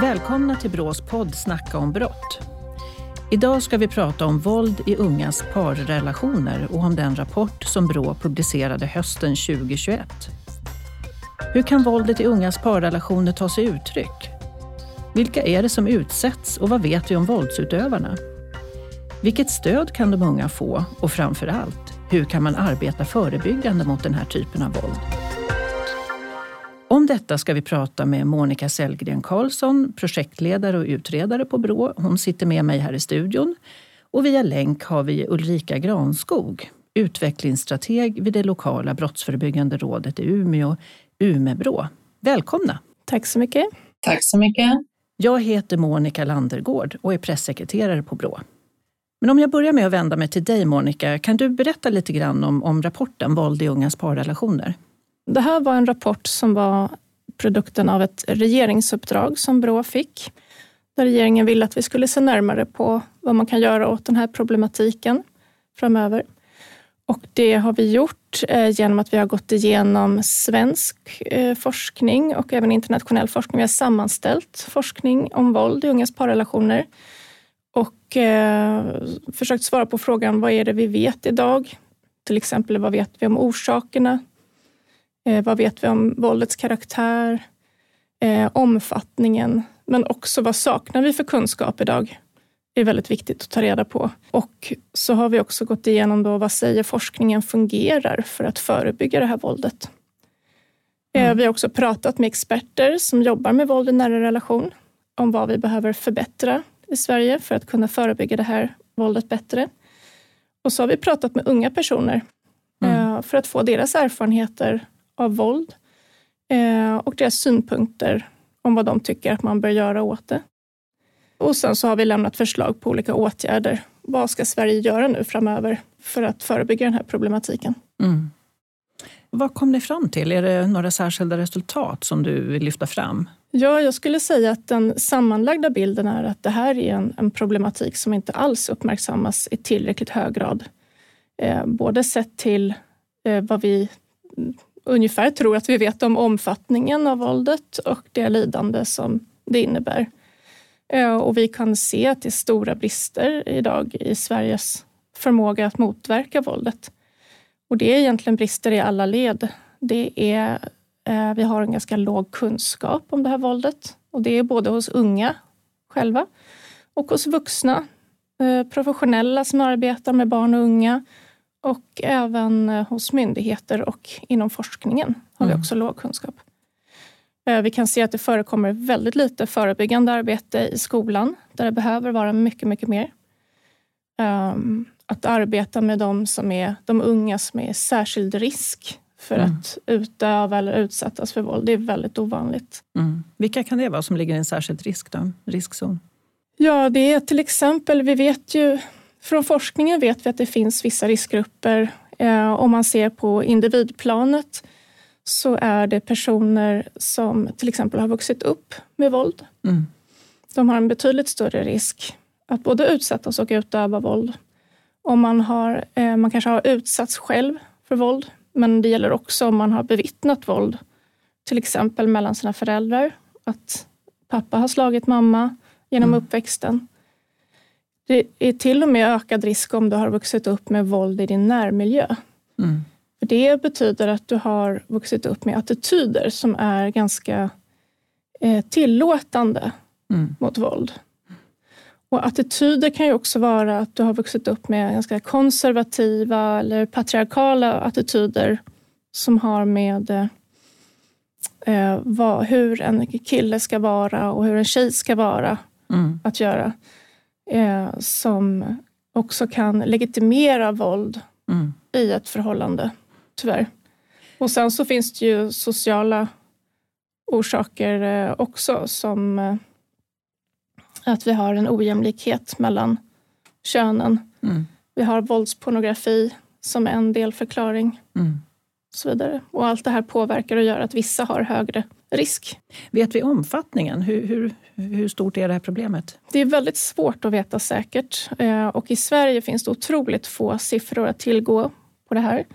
Välkomna till Brås podd Snacka om brott. Idag ska vi prata om våld i ungas parrelationer och om den rapport som Brå publicerade hösten 2021. Hur kan våldet i ungas parrelationer ta sig uttryck? Vilka är det som utsätts och vad vet vi om våldsutövarna? Vilket stöd kan de unga få och framför allt, hur kan man arbeta förebyggande mot den här typen av våld? Om detta ska vi prata med Monica Sellgren Karlsson, projektledare och utredare på Brå. Hon sitter med mig här i studion. Och via länk har vi Ulrika Granskog, utvecklingsstrateg vid det lokala brottsförebyggande rådet i Umeå, Umebrå. Välkomna! Tack så mycket. Tack så mycket. Jag heter Monica Landergård och är pressekreterare på Brå. Men om jag börjar med att vända mig till dig Monica, kan du berätta lite grann om, om rapporten Våld i ungas parrelationer? Det här var en rapport som var produkten av ett regeringsuppdrag som Brå fick. Där regeringen ville att vi skulle se närmare på vad man kan göra åt den här problematiken framöver. Och det har vi gjort eh, genom att vi har gått igenom svensk eh, forskning och även internationell forskning. Vi har sammanställt forskning om våld i ungas parrelationer och eh, försökt svara på frågan vad är det vi vet idag? Till exempel vad vet vi om orsakerna Eh, vad vet vi om våldets karaktär? Eh, omfattningen, men också vad saknar vi för kunskap idag? Det är väldigt viktigt att ta reda på. Och så har vi också gått igenom då, vad säger forskningen fungerar för att förebygga det här våldet? Eh, mm. Vi har också pratat med experter som jobbar med våld i nära relation om vad vi behöver förbättra i Sverige för att kunna förebygga det här våldet bättre. Och så har vi pratat med unga personer mm. för att få deras erfarenheter av våld eh, och deras synpunkter om vad de tycker att man bör göra åt det. Och sen så har vi lämnat förslag på olika åtgärder. Vad ska Sverige göra nu framöver för att förebygga den här problematiken? Mm. Vad kom ni fram till? Är det några särskilda resultat som du vill lyfta fram? Ja, jag skulle säga att den sammanlagda bilden är att det här är en, en problematik som inte alls uppmärksammas i tillräckligt hög grad. Eh, både sett till eh, vad vi ungefär tror att vi vet om omfattningen av våldet och det lidande som det innebär. Eh, och vi kan se att det är stora brister idag i Sveriges förmåga att motverka våldet. Och det är egentligen brister i alla led. Det är, eh, vi har en ganska låg kunskap om det här våldet och det är både hos unga själva och hos vuxna eh, professionella som arbetar med barn och unga och även eh, hos myndigheter och inom forskningen har vi mm. också låg kunskap. Eh, vi kan se att det förekommer väldigt lite förebyggande arbete i skolan, där det behöver vara mycket, mycket mer. Ehm, att arbeta med de, som är, de unga som är särskild risk för mm. att utöva eller utsättas för våld, det är väldigt ovanligt. Mm. Vilka kan det vara som ligger i en särskild risk då? riskzon? Ja, det är till exempel, vi vet ju från forskningen vet vi att det finns vissa riskgrupper. Eh, om man ser på individplanet så är det personer som till exempel har vuxit upp med våld. Mm. De har en betydligt större risk att både utsättas och utöva våld. Om man, har, eh, man kanske har utsatts själv för våld, men det gäller också om man har bevittnat våld. Till exempel mellan sina föräldrar, att pappa har slagit mamma genom mm. uppväxten. Det är till och med ökad risk om du har vuxit upp med våld i din närmiljö. Mm. För Det betyder att du har vuxit upp med attityder som är ganska eh, tillåtande mm. mot våld. Och Attityder kan ju också vara att du har vuxit upp med ganska konservativa eller patriarkala attityder som har med eh, vad, hur en kille ska vara och hur en tjej ska vara mm. att göra eh, som också kan legitimera våld mm. i ett förhållande, tyvärr. Och sen så finns det ju sociala orsaker eh, också som eh, att vi har en ojämlikhet mellan könen. Mm. Vi har våldspornografi som en delförklaring. Mm. Och så vidare. Och allt det här påverkar och gör att vissa har högre risk. Vet vi omfattningen? Hur, hur, hur stort är det här problemet? Det är väldigt svårt att veta säkert. Eh, och i Sverige finns det otroligt få siffror att tillgå på det här.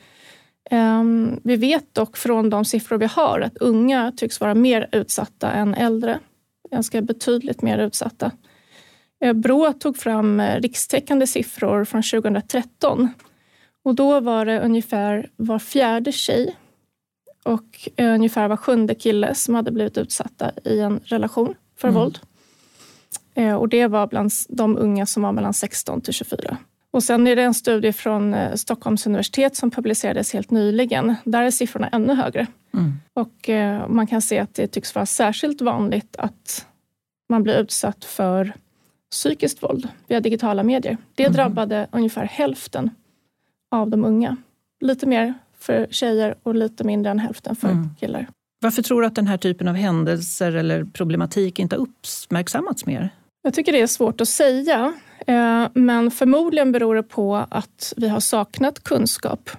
Ehm, vi vet dock från de siffror vi har att unga tycks vara mer utsatta än äldre ganska betydligt mer utsatta. Eh, Brå tog fram eh, rikstäckande siffror från 2013 och då var det ungefär var fjärde tjej och ungefär var sjunde kille som hade blivit utsatta i en relation för mm. våld. Och det var bland de unga som var mellan 16 till 24. Och sen är det en studie från eh, Stockholms universitet som publicerades helt nyligen. Där är siffrorna ännu högre. Mm. Och eh, man kan se att det tycks vara särskilt vanligt att man blir utsatt för psykiskt våld via digitala medier. Det mm. drabbade ungefär hälften av de unga. Lite mer för tjejer och lite mindre än hälften för mm. killar. Varför tror du att den här typen av händelser eller problematik inte har uppmärksammats mer? Jag tycker det är svårt att säga. Eh, men förmodligen beror det på att vi har saknat kunskap.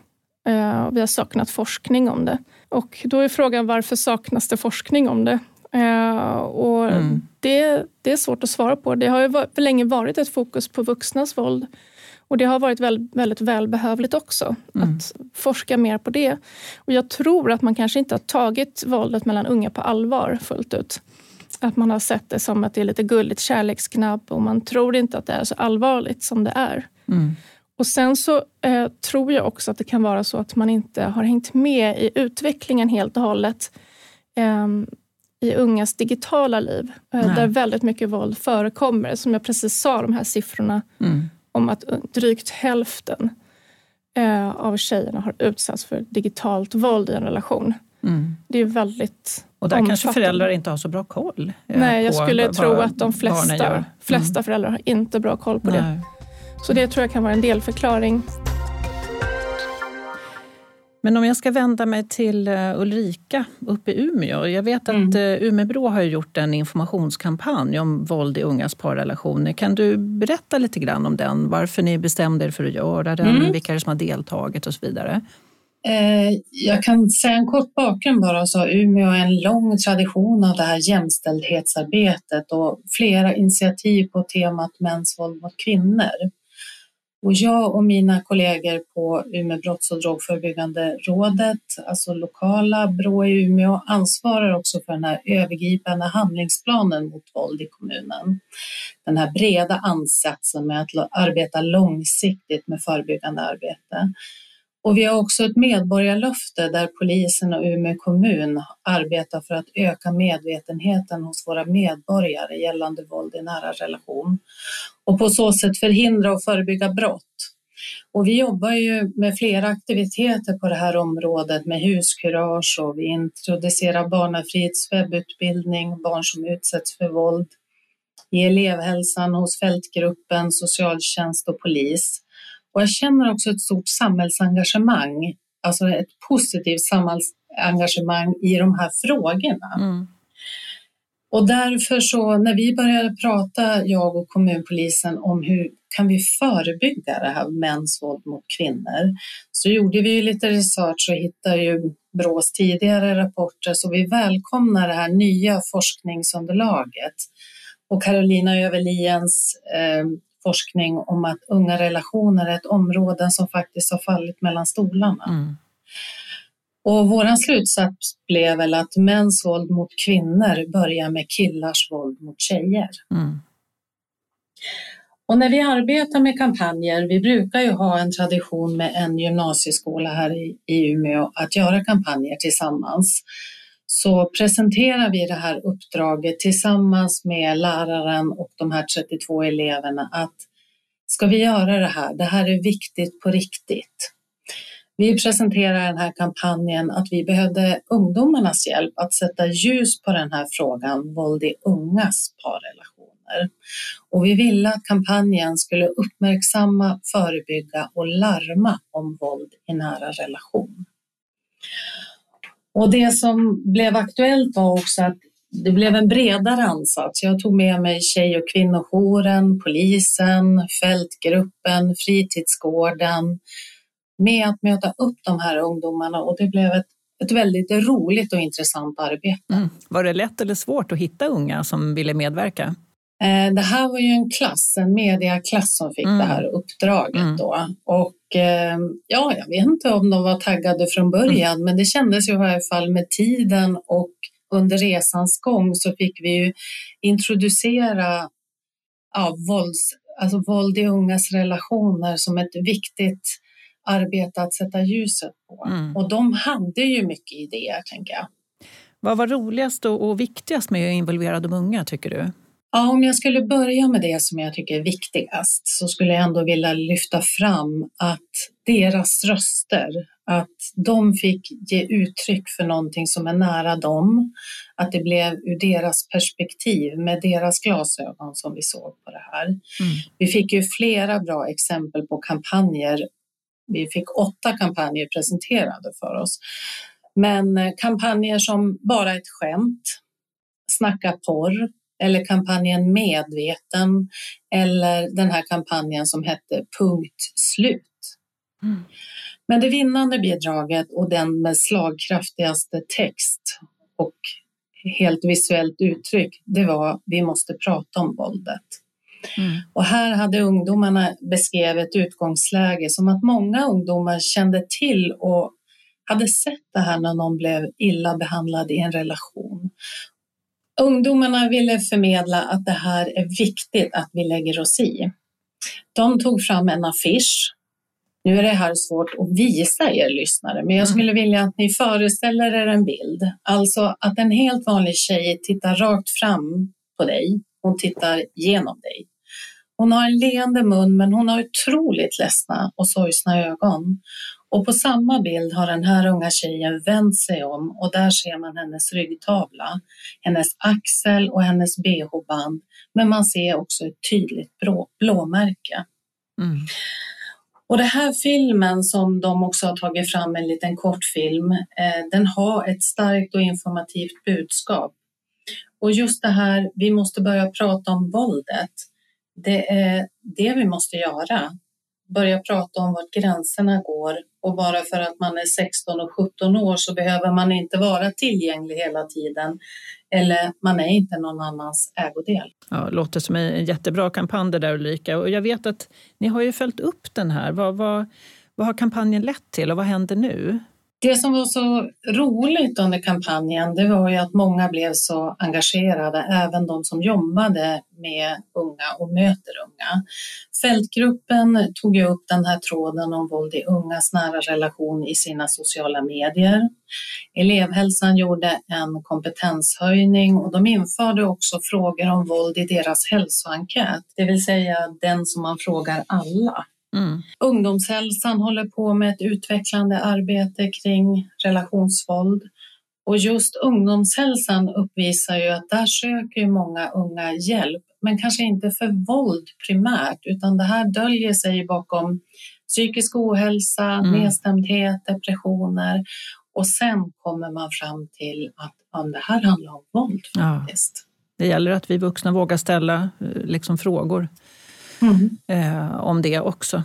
Eh, vi har saknat forskning om det. Och då är frågan varför saknas det forskning om det? Eh, och mm. det, det är svårt att svara på. Det har ju länge varit ett fokus på vuxnas våld. Och det har varit väldigt, väldigt välbehövligt också, mm. att forska mer på det. Och jag tror att man kanske inte har tagit våldet mellan unga på allvar fullt ut. Att man har sett det som att det är lite gulligt kärleksknapp och man tror inte att det är så allvarligt som det är. Mm. Och sen så eh, tror jag också att det kan vara så att man inte har hängt med i utvecklingen helt och hållet eh, i ungas digitala liv, eh, där väldigt mycket våld förekommer. Som jag precis sa, de här siffrorna mm. Om att drygt hälften eh, av tjejerna har utsatts för digitalt våld i en relation. Mm. Det är väldigt Och där kanske föräldrar inte har så bra koll? Eh, Nej, jag skulle tro att de flesta, mm. flesta föräldrar har inte bra koll på Nej. det. Så det tror jag kan vara en delförklaring. Men om jag ska vända mig till eh, Ulrika uppe i Umeå. Jag vet att mm. Eh, Umebro har gjort en informationskampanj om våld i ungas parrelationer. Kan du berätta lite grann om den? Varför ni bestämde er för att göra den? Mm. Vilka som har deltagit och så vidare? Eh, jag kan säga en kort bakgrund bara. Så Umeå har en lång tradition av det här jämställdhetsarbetet och flera initiativ på temat mäns våld mot kvinnor. Och jag och mina kollegor på Umeå brotts och drogförebyggande rådet, alltså lokala Brå i Umeå, ansvarar också för den här övergripande handlingsplanen mot våld i kommunen. Den här breda ansatsen med att arbeta långsiktigt med förebyggande arbete. Och vi har också ett medborgarlöfte där polisen och Umeå kommun arbetar för att öka medvetenheten hos våra medborgare gällande våld i nära relation och på så sätt förhindra och förebygga brott. Och vi jobbar ju med flera aktiviteter på det här området med huskurage och vi introducerar barnafrids webbutbildning, barn som utsätts för våld, i elevhälsan hos fältgruppen, socialtjänst och polis. Och jag känner också ett stort samhällsengagemang, alltså ett positivt samhällsengagemang i de här frågorna. Mm. Och därför så när vi började prata, jag och kommunpolisen, om hur kan vi förebygga det här mäns våld mot kvinnor, så gjorde vi lite research och hittade ju Brås tidigare rapporter, så vi välkomnar det här nya forskningsunderlaget. Och Carolina Överliens eh, forskning om att unga relationer är ett område som faktiskt har fallit mellan stolarna. Mm. Och vår slutsats blev väl att mäns våld mot kvinnor börjar med killars våld mot tjejer. Mm. Och när vi arbetar med kampanjer, vi brukar ju ha en tradition med en gymnasieskola här i, i Umeå att göra kampanjer tillsammans så presenterar vi det här uppdraget tillsammans med läraren och de här 32 eleverna att ska vi göra det här? Det här är viktigt på riktigt. Vi presenterar den här kampanjen att vi behövde ungdomarnas hjälp att sätta ljus på den här frågan, våld i ungas parrelationer. Och vi ville att kampanjen skulle uppmärksamma, förebygga och larma om våld i nära relation. Och det som blev aktuellt var också att det blev en bredare ansats. Jag tog med mig tjej och kvinnojouren, polisen, fältgruppen, fritidsgården med att möta upp de här ungdomarna och det blev ett, ett väldigt roligt och intressant arbete. Mm. Var det lätt eller svårt att hitta unga som ville medverka? Eh, det här var ju en klass, en mediaklass som fick mm. det här uppdraget mm. då. Och eh, ja, jag vet inte om de var taggade från början, mm. men det kändes ju i varje fall med tiden och under resans gång så fick vi ju introducera ja, vålds, alltså våld i ungas relationer som ett viktigt arbete att sätta ljuset på. Mm. Och de hade ju mycket idéer, tänker jag. Vad var roligast och viktigast med att involvera de unga, tycker du? Ja, om jag skulle börja med det som jag tycker är viktigast så skulle jag ändå vilja lyfta fram att deras röster, att de fick ge uttryck för någonting som är nära dem, att det blev ur deras perspektiv med deras glasögon som vi såg på det här. Mm. Vi fick ju flera bra exempel på kampanjer. Vi fick åtta kampanjer presenterade för oss. Men eh, kampanjer som Bara ett skämt, Snacka porr, eller kampanjen Medveten eller den här kampanjen som hette Punkt slut. Mm. Men det vinnande bidraget och den med slagkraftigaste text och helt visuellt uttryck, det var Vi måste prata om våldet. Mm. Och här hade ungdomarna beskrivit utgångsläge som att många ungdomar kände till och hade sett det här när någon blev illa behandlad i en relation. Ungdomarna ville förmedla att det här är viktigt att vi lägger oss i. De tog fram en affisch. Nu är det här svårt att visa er lyssnare, men jag mm. skulle vilja att ni föreställer er en bild. Alltså att en helt vanlig tjej tittar rakt fram på dig. Hon tittar genom dig. Hon har en leende mun, men hon har otroligt ledsna och sorgsna ögon. Och på samma bild har den här unga tjejen vänt sig om och där ser man hennes ryggtavla, hennes axel och hennes bh-band. Men man ser också ett tydligt blå, blåmärke. Mm. Och den här filmen som de också har tagit fram, en liten kortfilm, eh, den har ett starkt och informativt budskap. Och just det här, vi måste börja prata om våldet. Det är det vi måste göra börja prata om vart gränserna går och bara för att man är 16 och 17 år så behöver man inte vara tillgänglig hela tiden eller man är inte någon annans ägodel. Ja, det låter som en jättebra kampanj det där Ulrika och jag vet att ni har ju följt upp den här. Vad, vad, vad har kampanjen lett till och vad händer nu? Det som var så roligt under kampanjen det var ju att många blev så engagerade, även de som jobbade med unga och möter unga. Fältgruppen tog ju upp den här tråden om våld i ungas nära relation i sina sociala medier. Elevhälsan gjorde en kompetenshöjning och de införde också frågor om våld i deras hälsoenkät, det vill säga den som man frågar alla. Mm. Ungdomshälsan håller på med ett utvecklande arbete kring relationsvåld. Och just ungdomshälsan uppvisar ju att där söker många unga hjälp, men kanske inte för våld primärt, utan det här döljer sig bakom psykisk ohälsa, mm. nedstämdhet, depressioner och sen kommer man fram till att ja, det här handlar om våld faktiskt. Ja. Det gäller att vi vuxna vågar ställa eh, liksom, frågor mm. eh, om det också.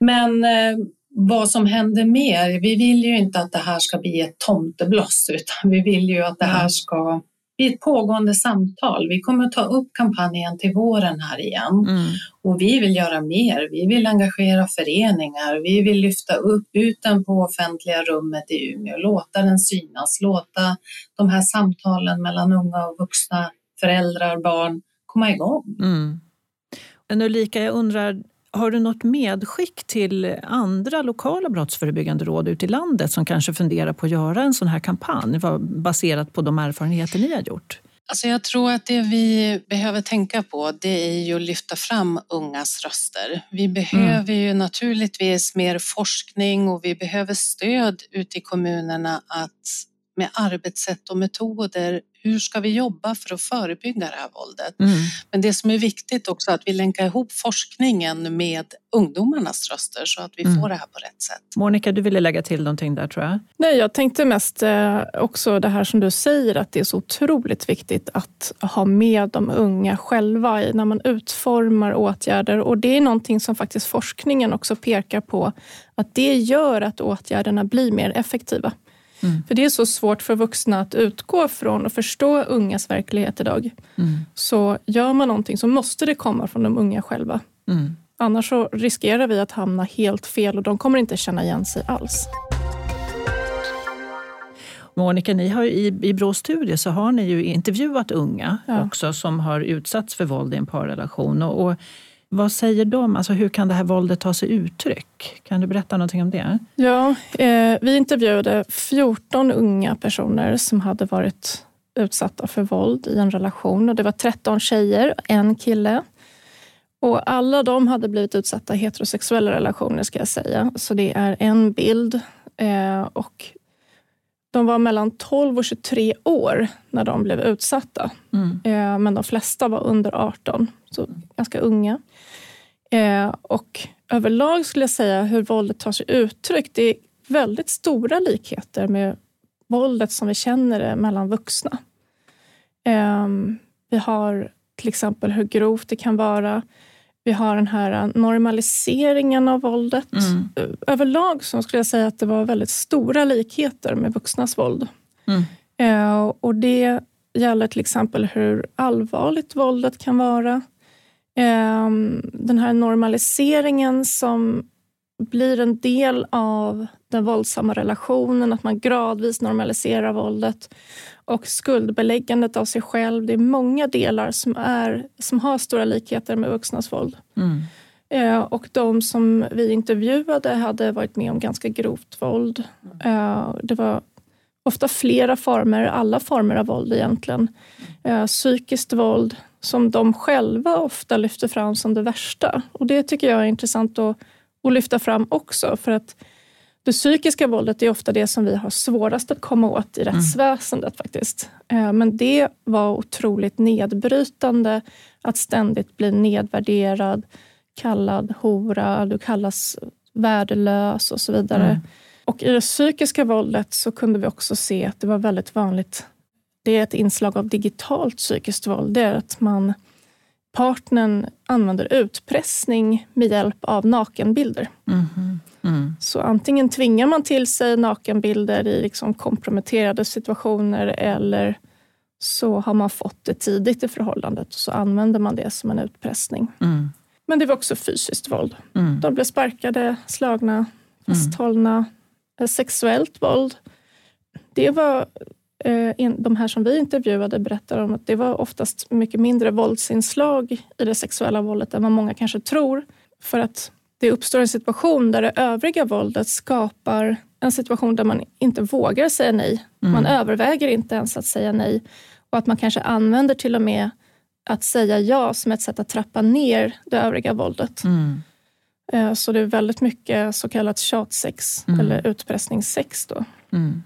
Men eh, vad som händer mer, vi vill ju inte att det här ska bli ett tomtebloss utan vi vill ju att det här ska bli ett pågående samtal. Vi kommer ta upp kampanjen till våren här igen mm. och vi vill göra mer. Vi vill engagera föreningar. Vi vill lyfta upp ut den på offentliga rummet i Umeå, låta den synas, låta de här samtalen mellan unga och vuxna, föräldrar, barn komma igång. Mm. Men Ulrika, jag undrar, har du något medskick till andra lokala brottsförebyggande råd ute i landet som kanske funderar på att göra en sån här kampanj baserat på de erfarenheter ni har gjort? Alltså jag tror att det vi behöver tänka på det är ju att lyfta fram ungas röster. Vi behöver mm. ju naturligtvis mer forskning och vi behöver stöd ute i kommunerna att med arbetssätt och metoder hur ska vi jobba för att förebygga det här våldet? Mm. Men det som är viktigt också är att vi länkar ihop forskningen med ungdomarnas röster så att vi mm. får det här på rätt sätt. Monica, du ville lägga till någonting där tror jag? Nej, jag tänkte mest eh, också det här som du säger att det är så otroligt viktigt att ha med de unga själva när man utformar åtgärder och det är någonting som faktiskt forskningen också pekar på att det gör att åtgärderna blir mer effektiva. Mm. För det är så svårt för vuxna att utgå från och förstå ungas verklighet idag. Mm. Så gör man någonting så måste det komma från de unga själva. Mm. Annars så riskerar vi att hamna helt fel och de kommer inte känna igen sig alls. Monica, ni har i, i Brås studie så har ni ju intervjuat unga Ja. också som har utsatts för våld i en parrelation. Och, och vad säger de? Alltså, hur kan det här våldet ta sig uttryck? Kan du berätta någonting om det? Ja, eh, vi intervjuade 14 unga personer som hade varit utsatta för våld i en relation. Och det var 13 tjejer, och en kille. Och alla de hade blivit utsatta i heterosexuella relationer ska jag säga. Så det är en bild. Eh, och de var mellan 12 och 23 år när de blev utsatta. Mm. Eh, men de flesta var under 18, så ganska unga. Eh, och överlag skulle jag säga hur våldet tar sig uttryck. Det är väldigt stora likheter med våldet som vi känner det mellan vuxna. Eh, vi har till exempel hur grovt det kan vara. Vi har den här normaliseringen av våldet. Mm. Överlag så skulle jag säga att det var väldigt stora likheter med vuxnas våld. Mm. Eh, och det gäller till exempel hur allvarligt våldet kan vara. Eh, den här normaliseringen som blir en del av den våldsamma relationen, att man gradvis normaliserar våldet och skuldbeläggandet av sig själv. Det är många delar som, är, som har stora likheter med vuxnas våld. Mm. Eh, och de som vi intervjuade hade varit med om ganska grovt våld. Eh, det var ofta flera former, alla former av våld egentligen. Eh, psykiskt våld som de själva ofta lyfter fram som det värsta. Och det tycker jag är intressant att, att lyfta fram också. För att det psykiska våldet är ofta det som vi har svårast att komma åt i rättsväsendet faktiskt. Eh, Men det var otroligt nedbrytande att ständigt bli nedvärderad, kallad hora, du kallas värdelös och så vidare. Mm. Och i det psykiska våldet så kunde vi också se att det var väldigt vanligt. Det är ett inslag av digitalt psykiskt våld. Det är att man, partnern använder utpressning med hjälp av nakenbilder. Mhm. Mm. Så antingen tvingar man till sig nakenbilder i liksom komprometterade situationer eller så har man fått det tidigt i förhållandet och så använder man det som en utpressning. Mm. Men det var också fysiskt våld. Mm. De blev sparkade, slagna, fasthållna. Eh, Sexuellt våld. Det var, eh, de här som vi intervjuade berättar om att det var oftast mycket mindre våldsinslag i det sexuella våldet än vad många kanske tror. För att det uppstår en situation där det övriga våldet skapar en situation där man inte vågar säga nej. Man överväger inte ens att säga nej. Och att man kanske använder till och med att säga ja som ett sätt att trappa ner det övriga våldet. Mm. Eh, Så det är väldigt mycket så kallat tjatsex Mm. eller utpressningssex. Då. Mm.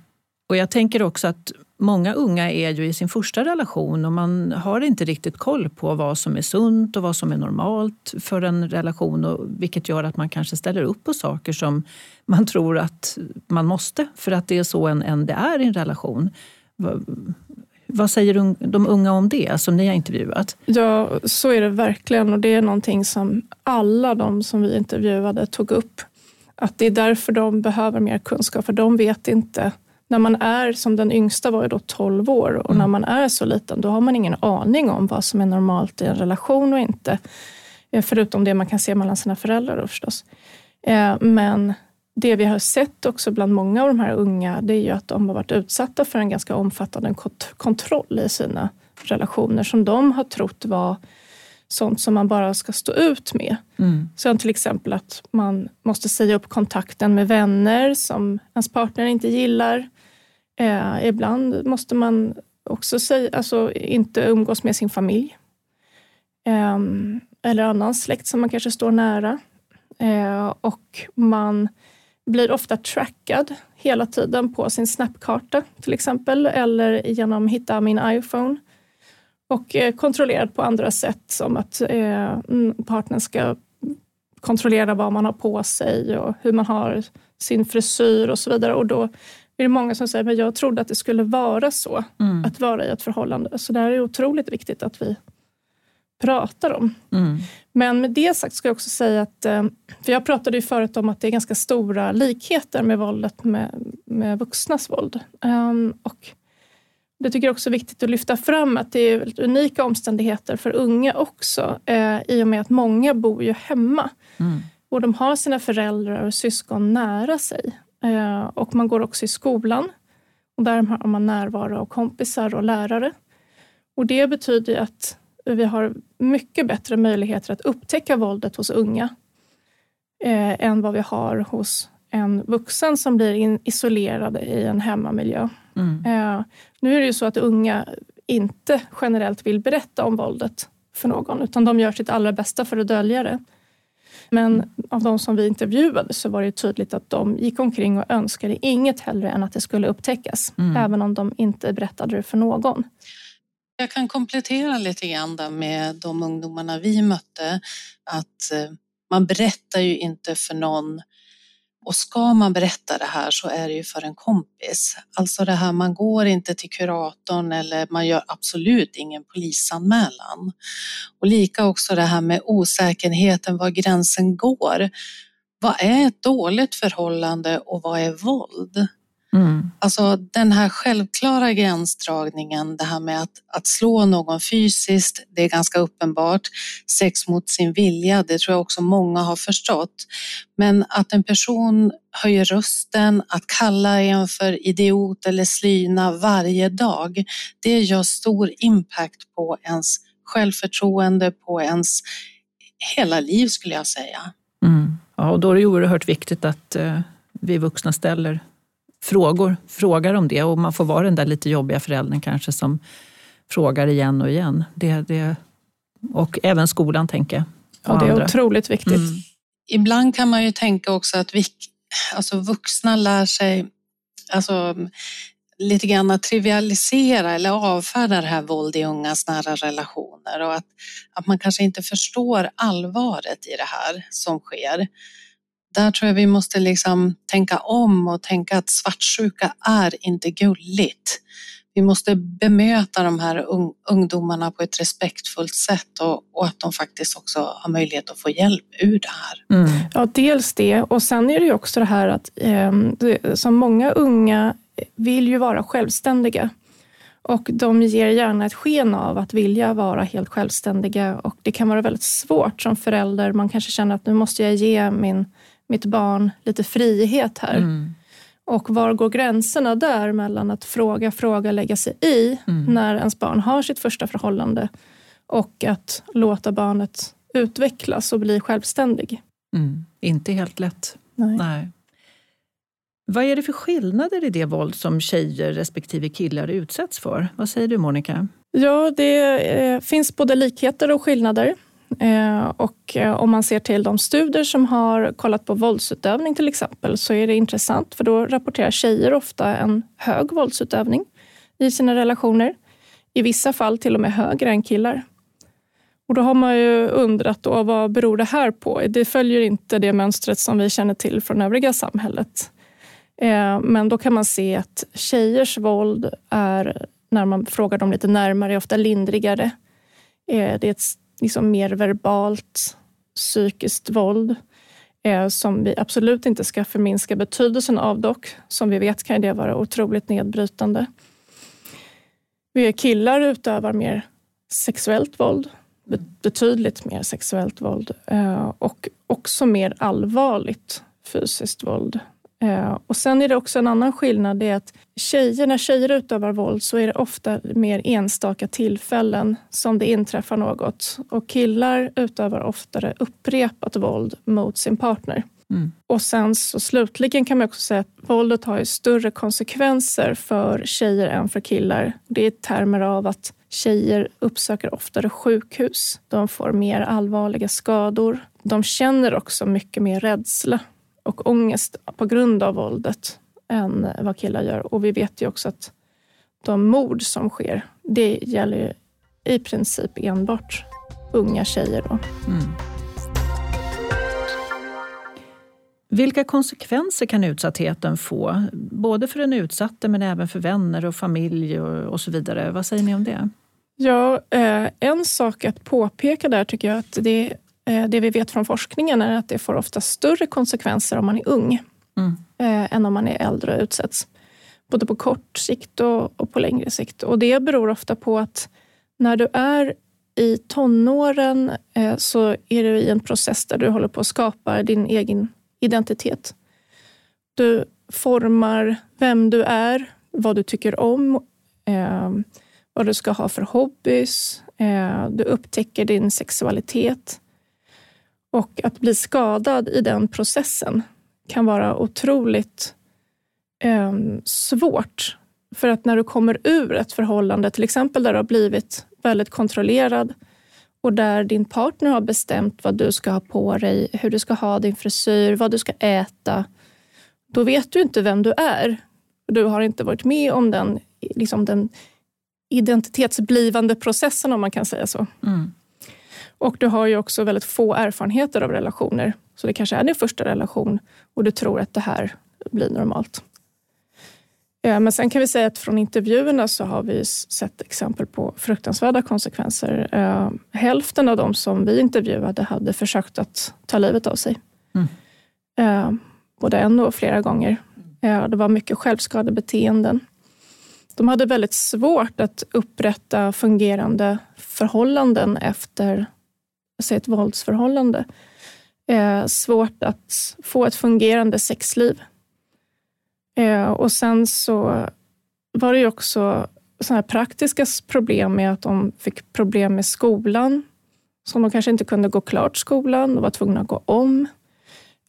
Och jag tänker också att många unga är ju i sin första relation och man har inte riktigt koll på vad som är sunt och vad som är normalt för en relation. Och vilket gör att man kanske ställer upp på saker som man tror att man måste för att det är så en, en det är i en relation. Vad, säger de unga om det som ni har intervjuat? Ja, så är det verkligen och det är någonting som alla de som vi intervjuade tog upp. Att det är därför de behöver mer kunskap, för de vet inte. När man är, som den yngsta var ju då 12 år och när man är så liten då har man ingen aning om vad som är normalt i en relation och inte. Eh, Förutom det man kan se mellan sina föräldrar då förstås. Eh, Men det vi har sett också bland många av de här unga det är ju att de har varit utsatta för en ganska omfattande kont- kontroll i sina relationer som de har trott var sånt som man bara ska stå ut med. Mm. Som till exempel att man måste säga upp kontakten med vänner som ens partner inte gillar. Eh, ibland måste man också säga, alltså, inte umgås med sin familj. Eh, eller annan släkt som man kanske står nära. Eh, och man blir ofta trackad hela tiden på sin snapkarta till exempel eller genom Hitta min iPhone och eh, kontrollerad på andra sätt som att eh, partnern ska kontrollera vad man har på sig och hur man har sin frisyr och så vidare. Och då är det många som säger att jag trodde att det skulle vara så Mm. att vara i ett förhållande. Så det här är otroligt viktigt att vi pratar om. Mm. Men med det sagt ska jag också säga att, eh, för jag pratade ju förut om att det är ganska stora likheter med våldet med, med vuxnas våld. Ehm, och det tycker jag också är viktigt att lyfta fram att det är väldigt unika omständigheter för unga också eh, i och med att många bor ju hemma Mm. och de har sina föräldrar och syskon nära sig. Eh, och man går också i skolan Och där har man närvaro av kompisar och lärare. Och det betyder att vi har mycket bättre möjligheter att upptäcka våldet hos unga eh, än vad vi har hos en vuxen som blir isolerad i en hemmamiljö. Mm. Eh, nu är det ju så att unga inte generellt vill berätta om våldet för någon, utan de gör sitt allra bästa för att dölja det. Men av de som vi intervjuade så var det tydligt att de gick omkring och önskade inget hellre än att det skulle upptäckas, mm. även om de inte berättade det för någon. Jag kan komplettera lite grann med de ungdomarna vi mötte, att eh, man berättar ju inte för någon och ska man berätta det här så är det ju för en kompis. Alltså det här, man går inte till kuratorn eller man gör absolut ingen polisanmälan. Och lika också det här med osäkerheten, var gränsen går. Vad är ett dåligt förhållande och vad är våld? Mm. Alltså den här självklara gränsdragningen, det här med att, att slå någon fysiskt, det är ganska uppenbart. Sex mot sin vilja, det tror jag också många har förstått. Men att en person höjer rösten, att kalla en för idiot eller slyna varje dag, det gör stor impact på ens självförtroende, på ens hela liv skulle jag säga. Mm. Ja, och då är det oerhört viktigt att eh, vi vuxna ställer frågor, frågar om det och man får vara den där lite jobbiga föräldern kanske som frågar igen och igen. Det, det, och även skolan tänker jag. Ja, det är andra. otroligt viktigt. Mm. Ibland kan man ju tänka också att vi, alltså vuxna lär sig alltså, lite grann att trivialisera eller avfärda det här våld i ungas nära relationer och att, att man kanske inte förstår allvaret i det här som sker där tror jag vi måste liksom tänka om och tänka att svartsjuka är inte gulligt. Vi måste bemöta de här ungdomarna på ett respektfullt sätt och, och att de faktiskt också har möjlighet att få hjälp ur det här. Mm. Ja, dels det och sen är det ju också det här att eh, som många unga vill ju vara självständiga. Och de ger gärna ett sken av att vilja vara helt självständiga och det kan vara väldigt svårt som förälder. Man kanske känner att nu måste jag ge min mitt barn lite frihet här. Mm. Och var går gränserna där mellan att fråga, fråga, lägga sig i mm. när ens barn har sitt första förhållande och att låta barnet utvecklas och bli självständig? Mm. Inte helt lätt. Nej. Nej. Vad är det för skillnader i det våld som tjejer respektive killar utsätts för? Vad säger du Monica? Ja, det eh, finns både likheter och skillnader. Eh, och eh, om man ser till de studier som har kollat på våldsutövning till exempel så är det intressant för då rapporterar tjejer ofta en hög våldsutövning i sina relationer. I vissa fall till och med högre än killar. Och då har man ju undrat då, vad beror det här på? Det följer inte det mönstret som vi känner till från övriga samhället. Eh, men då kan man se att tjejers våld är, när man frågar dem lite närmare, ofta lindrigare. Det är ett liksom mer verbalt psykiskt våld eh, som vi absolut inte ska förminska betydelsen av dock. Som vi vet kan det vara otroligt nedbrytande. Vi killar utövar mer sexuellt våld, betydligt mer sexuellt våld eh, och också mer allvarligt fysiskt våld. Eh, och sen är det också en annan skillnad, det är att tjejer, när tjejer utövar våld så är det ofta mer enstaka tillfällen som det inträffar något. Och killar utövar oftare upprepat våld mot sin partner. Mm. Och sen så slutligen kan man också säga att våldet har större konsekvenser för tjejer än för killar. Det är termer av att tjejer uppsöker oftare sjukhus. De får mer allvarliga skador. De känner också mycket mer rädsla och ångest på grund av våldet än vad killar gör. Och vi vet ju också att de mord som sker, det gäller i princip enbart unga tjejer. Då. Mm. Vilka konsekvenser kan utsattheten få? Både för den utsatte men även för vänner och familj och, och så vidare. Vad säger ni om det? Ja, eh, en sak att påpeka där tycker jag att det det vi vet från forskningen är att det får ofta större konsekvenser om man är ung mm. Eh, än om man är äldre och utsätts. Både på kort sikt och, och på längre sikt. Och det beror ofta på att när du är i tonåren eh, så är du i en process där du håller på att skapa din egen identitet. Du formar vem du är. vad du tycker om, eh, vad du ska ha för hobbys. Eh, du upptäcker din sexualitet. Och att bli skadad i den processen kan vara otroligt eh, svårt. För att när du kommer ur ett förhållande, till exempel där du har blivit väldigt kontrollerad och där din partner har bestämt vad du ska ha på dig, hur du ska ha din frisyr, vad du ska äta. Då vet du inte vem du är. Du har inte varit med om den, liksom den identitetsblivande processen om man kan säga så. Mm. Och du har ju också väldigt få erfarenheter av relationer. Så det kanske är din första relation och du tror att det här blir normalt. Men sen kan vi säga att från intervjuerna så har vi sett exempel på fruktansvärda konsekvenser. Hälften av de som vi intervjuade hade försökt att ta livet av sig. Mm. Både en och flera gånger. Det var mycket självskadebeteenden. De hade väldigt svårt att upprätta fungerande förhållanden efter sig ett våldsförhållande. Eh, svårt att få ett fungerande sexliv. Eh, och sen så var det ju också såna här praktiska problem med att de fick problem med skolan. Så de kanske inte kunde gå klart skolan, de var tvungna att gå om.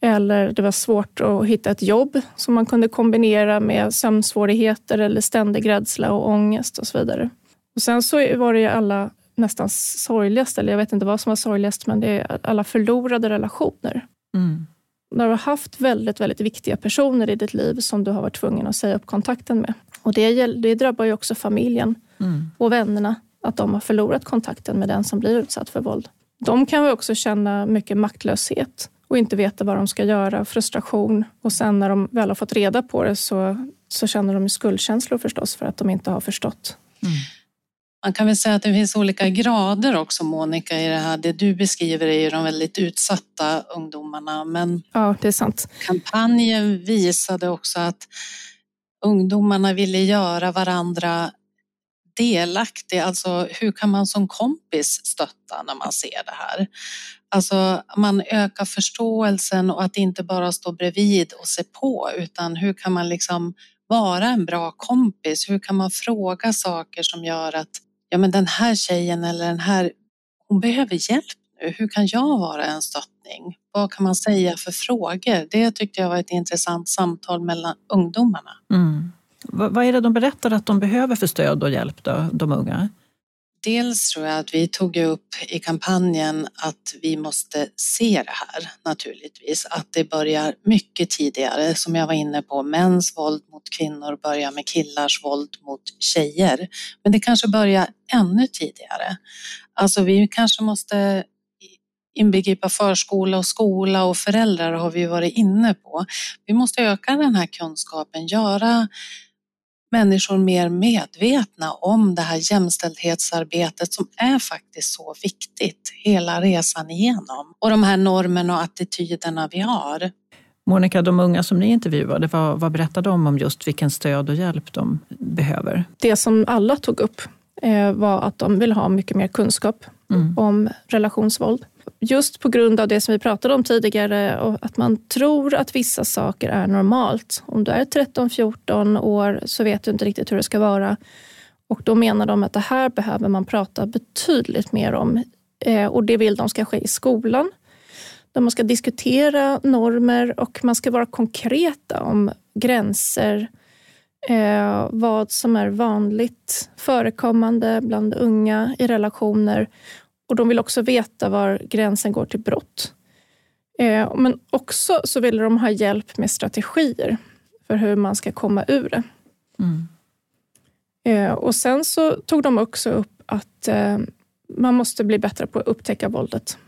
Eller det var svårt att hitta ett jobb som man kunde kombinera med sömnsvårigheter eller ständig rädsla och ångest och så vidare. Och sen så var det ju alla nästan sorgligast, eller jag vet inte vad som var sorgligast, men det är alla förlorade relationer. Mm när du har haft väldigt, väldigt viktiga personer i ditt liv som du har varit tvungen att säga upp kontakten med. Och det, det drabbar ju också familjen mm. och vännerna, att de har förlorat kontakten med den som blir utsatt för våld. De kan också känna mycket maktlöshet och inte veta vad de ska göra, frustration. Och sen när de väl har fått reda på det så, så känner de skuldkänslor förstås för att de inte har förstått. Mm. Man kan väl säga att det finns olika grader också Monica i det här. Det du beskriver är ju de väldigt utsatta ungdomarna. Men ja, det är sant. kampanjen visade också att ungdomarna ville göra varandra delaktiga. Alltså hur kan man som kompis stötta när man ser det här? Alltså man ökar förståelsen och att inte bara stå bredvid och se på utan hur kan man liksom vara en bra kompis? Hur kan man fråga saker som gör att ja men den här tjejen eller den här, hon behöver hjälp nu. Hur kan jag vara en stöttning? Vad kan man säga för frågor? Det tyckte jag var ett intressant samtal mellan ungdomarna. Mm. Vad är det de berättar att de behöver för stöd och hjälp, då, de unga? Dels tror jag att vi tog upp i kampanjen att vi måste se det här naturligtvis. Att det börjar mycket tidigare, som jag var inne på. Mäns våld mot kvinnor börjar med killars våld mot tjejer. Men det kanske börjar ännu tidigare. Alltså vi kanske måste inbegripa förskola och skola och föräldrar har vi varit inne på. Vi måste öka den här kunskapen, göra människor mer medvetna om det här jämställdhetsarbetet som är faktiskt så viktigt hela resan igenom. Och de här normerna och attityderna vi har. Monica, de unga som ni intervjuade, vad, vad berättade de om just vilken stöd och hjälp de behöver? Det som alla tog upp eh, var att de vill ha mycket mer kunskap mm. om relationsvåld just på grund av det som vi pratade om tidigare, och att man tror att vissa saker är normalt. Om du är 13-14 år så vet du inte riktigt hur det ska vara. Och då menar de att det här behöver man prata betydligt mer om. Eh, och det vill de ska ske i skolan. Där man ska diskutera normer och man ska vara konkreta om gränser. Eh, vad som är vanligt förekommande bland unga i relationer och de vill också veta var gränsen går till brott. Eh, men också så vill de ha hjälp med strategier för hur man ska komma ur det. Mm. Eh, och sen så tog de också upp att eh, man måste bli bättre på att upptäcka våldet.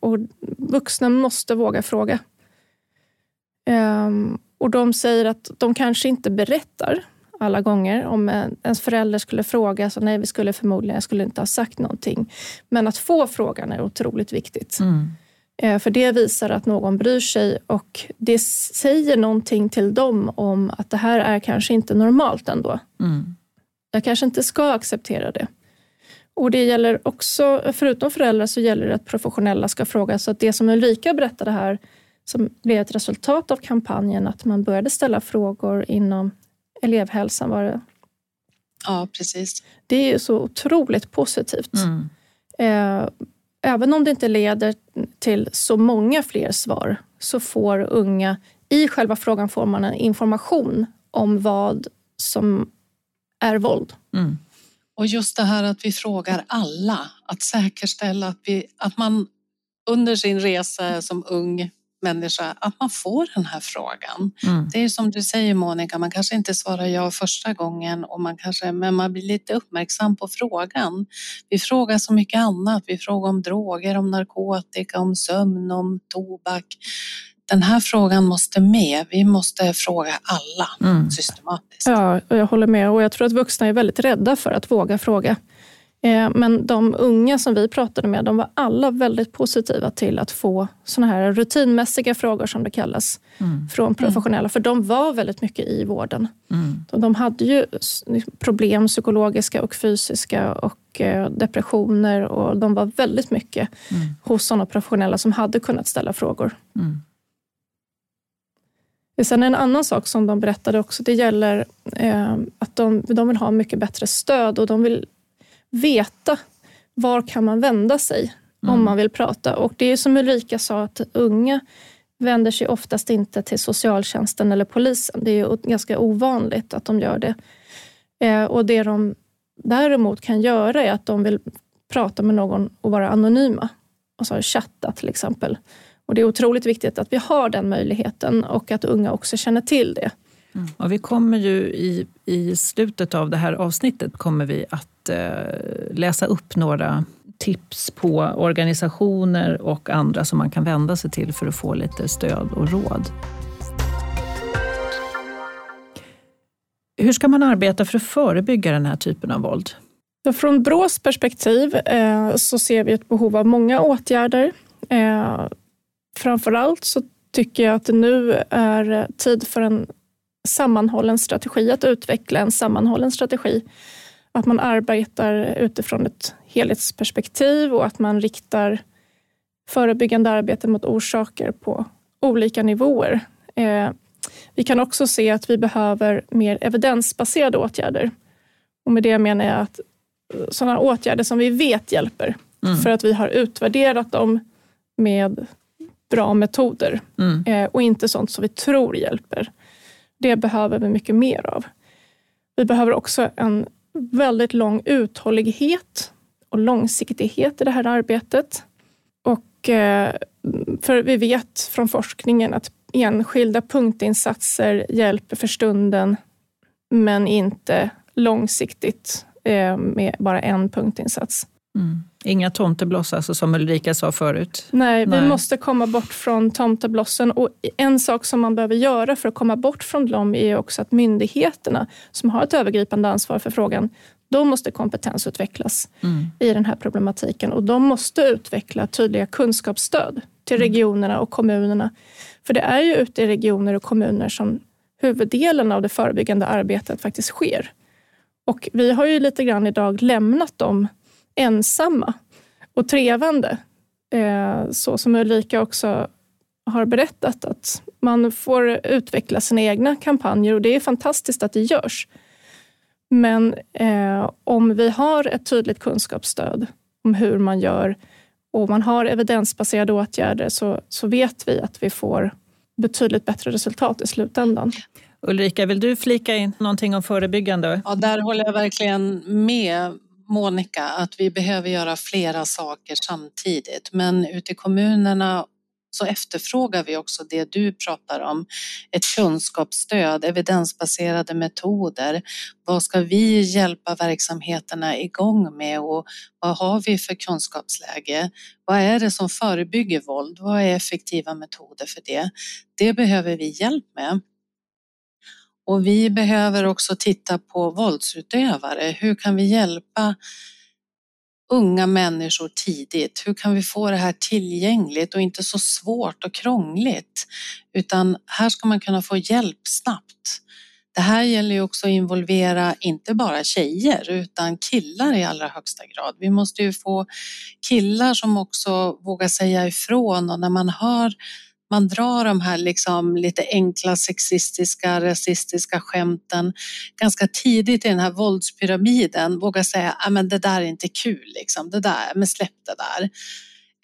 Och vuxna måste våga fråga. Och de säger att de kanske inte berättar alla gånger. Om ens förälder skulle fråga, så nej, vi skulle förmodligen, jag skulle inte ha sagt någonting. Men att få frågan är otroligt viktigt. Mm. Eh, för det visar att någon bryr sig och det säger någonting till dem om att det här är kanske inte normalt ändå. Mm. Jag kanske inte ska acceptera det. Och det gäller också, förutom föräldrar, så gäller det att professionella ska fråga. Så att det som Ulrika berättade här, som blev ett resultat av kampanjen, att man började ställa frågor inom elevhälsan var det. Ja, precis. Det är så otroligt positivt. Mm. Eh, även om det inte leder till så många fler svar så får unga, i själva frågan får man en information om vad som är våld. Mm. Och just det här att vi frågar alla, att säkerställa att, vi, att man under sin resa som ung människa, att man får den här frågan. Mm. Det är som du säger Monica, man kanske inte svarar ja första gången, och man kanske, men man blir lite uppmärksam på frågan. Vi frågar så mycket annat. Vi frågar om droger, om narkotika, om sömn, om tobak den här frågan måste med. Vi måste fråga alla mm. systematiskt. Ja, och jag håller med. Och jag tror att vuxna är väldigt rädda för att våga fråga. Eh, men de unga som vi pratade med, de var alla väldigt positiva till att få såna här rutinmässiga frågor som det kallas mm. från professionella. Mm. För de var väldigt mycket i vården. Mm. De hade ju problem, psykologiska och fysiska och eh, depressioner och de var väldigt mycket mm. hos sådana professionella som hade kunnat ställa frågor. Mm. Sen en annan sak som de berättade också, det gäller eh, att de, de vill ha mycket bättre stöd och de vill veta var kan man vända sig mm. om man vill prata. Och det är som Ulrika sa, att unga vänder sig oftast inte till socialtjänsten eller polisen. Det är ganska ovanligt att de gör det. Eh, och det de däremot kan göra är att de vill prata med någon och vara anonyma. Alltså chatta till exempel. Och Det är otroligt viktigt att vi har den möjligheten och att unga också känner till det. Mm. Och vi kommer ju i, i slutet av det här avsnittet kommer vi att eh, läsa upp några tips på organisationer och andra som man kan vända sig till för att få lite stöd och råd. Hur ska man arbeta för att förebygga den här typen av våld? Från Brås perspektiv eh, så ser vi ett behov av många åtgärder. Framför framförallt så tycker jag att det nu är tid för en sammanhållen strategi, att utveckla en sammanhållen strategi. Att man arbetar utifrån ett helhetsperspektiv och att man riktar förebyggande arbete mot orsaker på olika nivåer. Eh, vi kan också se att vi behöver mer evidensbaserade åtgärder. Och med det menar jag att sådana åtgärder som vi vet hjälper, mm. för att vi har utvärderat dem med bra metoder mm. eh, och inte sånt som vi tror hjälper. Det behöver vi mycket mer av. Vi behöver också en väldigt lång uthållighet och långsiktighet i det här arbetet. Och, eh, för vi vet från forskningen att enskilda punktinsatser hjälper för stunden men inte långsiktigt eh, med bara en punktinsats. Mm. Inga tomtebloss alltså, som Ulrika sa förut? Nej, Nej, vi måste komma bort från tomteblossen. Och en sak som man behöver göra för att komma bort från dem är också att myndigheterna som har ett övergripande ansvar för frågan, de måste kompetensutvecklas mm. i den här problematiken och de måste utveckla tydliga kunskapsstöd till mm. regionerna och kommunerna. För det är ju ute i regioner och kommuner som huvuddelen av det förebyggande arbetet faktiskt sker. Och vi har ju lite grann idag lämnat dem ensamma och trevande. Eh, så som Ulrika också har berättat, att man får utveckla sina egna kampanjer och det är fantastiskt att det görs. Men eh, om vi har ett tydligt kunskapsstöd om hur man gör och man har evidensbaserade åtgärder så, så vet vi att vi får betydligt bättre resultat i slutändan. Ulrika, vill du flika in någonting om förebyggande? Ja, där håller jag verkligen med Monica att vi behöver göra flera saker samtidigt. Men ute i kommunerna så efterfrågar vi också det du pratar om, ett kunskapsstöd, evidensbaserade metoder. Vad ska vi hjälpa verksamheterna igång med och vad har vi för kunskapsläge? Vad är det som förebygger våld? Vad är effektiva metoder för det? Det behöver vi hjälp med. Och vi behöver också titta på våldsutövare. Hur kan vi hjälpa unga människor tidigt? Hur kan vi få det här tillgängligt och inte så svårt och krångligt? Utan här ska man kunna få hjälp snabbt. Det här gäller ju också att involvera inte bara tjejer utan killar i allra högsta grad. Vi måste ju få killar som också vågar säga ifrån och när man hör man drar de här liksom lite enkla sexistiska, rasistiska skämten ganska tidigt i den här våldspyramiden. Våga säga, ah, att det där är inte kul, liksom. det där, men släpp det där.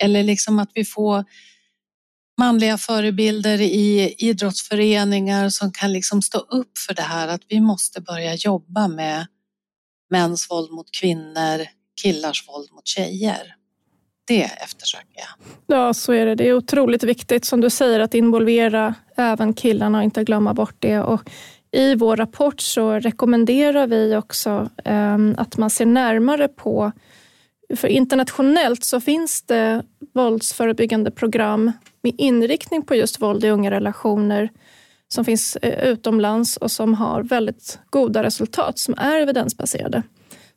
Eller liksom att vi får manliga förebilder i idrottsföreningar som kan liksom stå upp för det här att vi måste börja jobba med mäns våld mot kvinnor, killars våld mot tjejer. Det eftersöker jag. Ja, så är det. Det är otroligt viktigt som du säger att involvera även killarna och inte glömma bort det. Och I vår rapport så rekommenderar vi också eh, att man ser närmare på för internationellt så finns det våldsförebyggande program med inriktning på just våld i unga relationer som finns eh, utomlands och som har väldigt goda resultat som är evidensbaserade,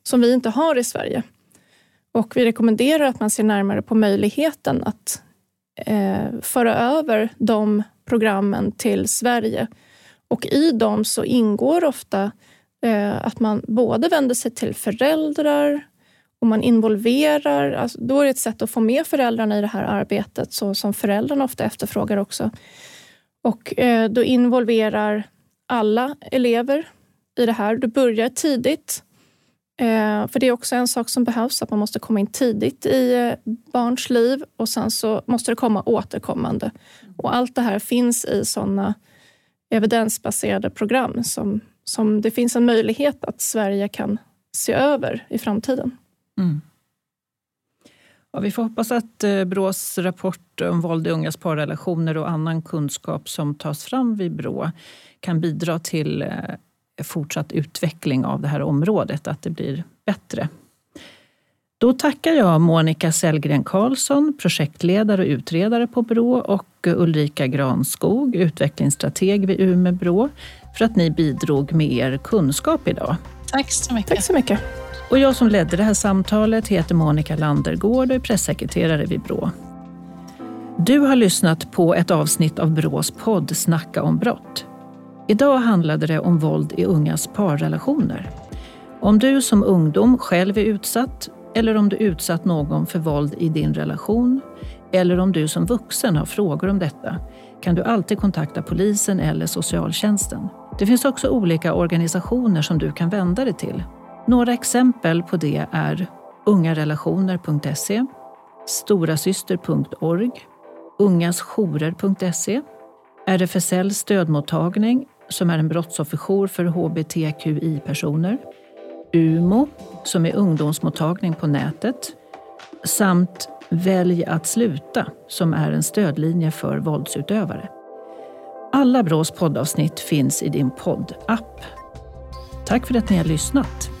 som vi inte har i Sverige. Och vi rekommenderar att man ser närmare på möjligheten att eh, föra över de programmen till Sverige. Och i dem så ingår ofta eh, att man både vänder sig till föräldrar och man involverar, alltså då är det ett sätt att få med föräldrarna i det här arbetet så som föräldrarna ofta efterfrågar också. Och eh, då involverar alla elever i det här. Du börjar tidigt. Eh, för det är också en sak som behövs, att man måste komma in tidigt i eh, barns liv och sen så måste det komma återkommande. Och allt det här finns i sådana evidensbaserade program som, som det finns en möjlighet att Sverige kan se över i framtiden. Mm. Ja, vi får hoppas att eh, Brås rapport om våld i ungas parrelationer och annan kunskap som tas fram vid Brå kan bidra till eh, fortsatt utveckling av det här området, att det blir bättre. Då tackar jag Monica Sellgren Karlsson, projektledare och utredare på Brå och Ulrika Granskog, utvecklingsstrateg vid Umeå Brå, för att ni bidrog med er kunskap idag. Tack så mycket. Tack så mycket. Och jag som ledde det här samtalet heter Monica Landergård och är pressekreterare vid Brå. Du har lyssnat på ett avsnitt av Brås podd Snacka om brott. Idag handlade det om våld i ungas parrelationer. Om du som ungdom själv är utsatt eller om du utsatt någon för våld i din relation eller om du som vuxen har frågor om detta kan du alltid kontakta polisen eller socialtjänsten. Det finns också olika organisationer som du kan vända dig till några exempel på det är ungarelationer.se, storasyster.org, ungasjourer.se, RFSL stödmottagning som är en brottsofferjour för hbtqi-personer, UMO som är ungdomsmottagning på nätet samt Välj att sluta som är en stödlinje för våldsutövare. Alla Brås poddavsnitt finns i din poddapp. Tack för att ni har lyssnat.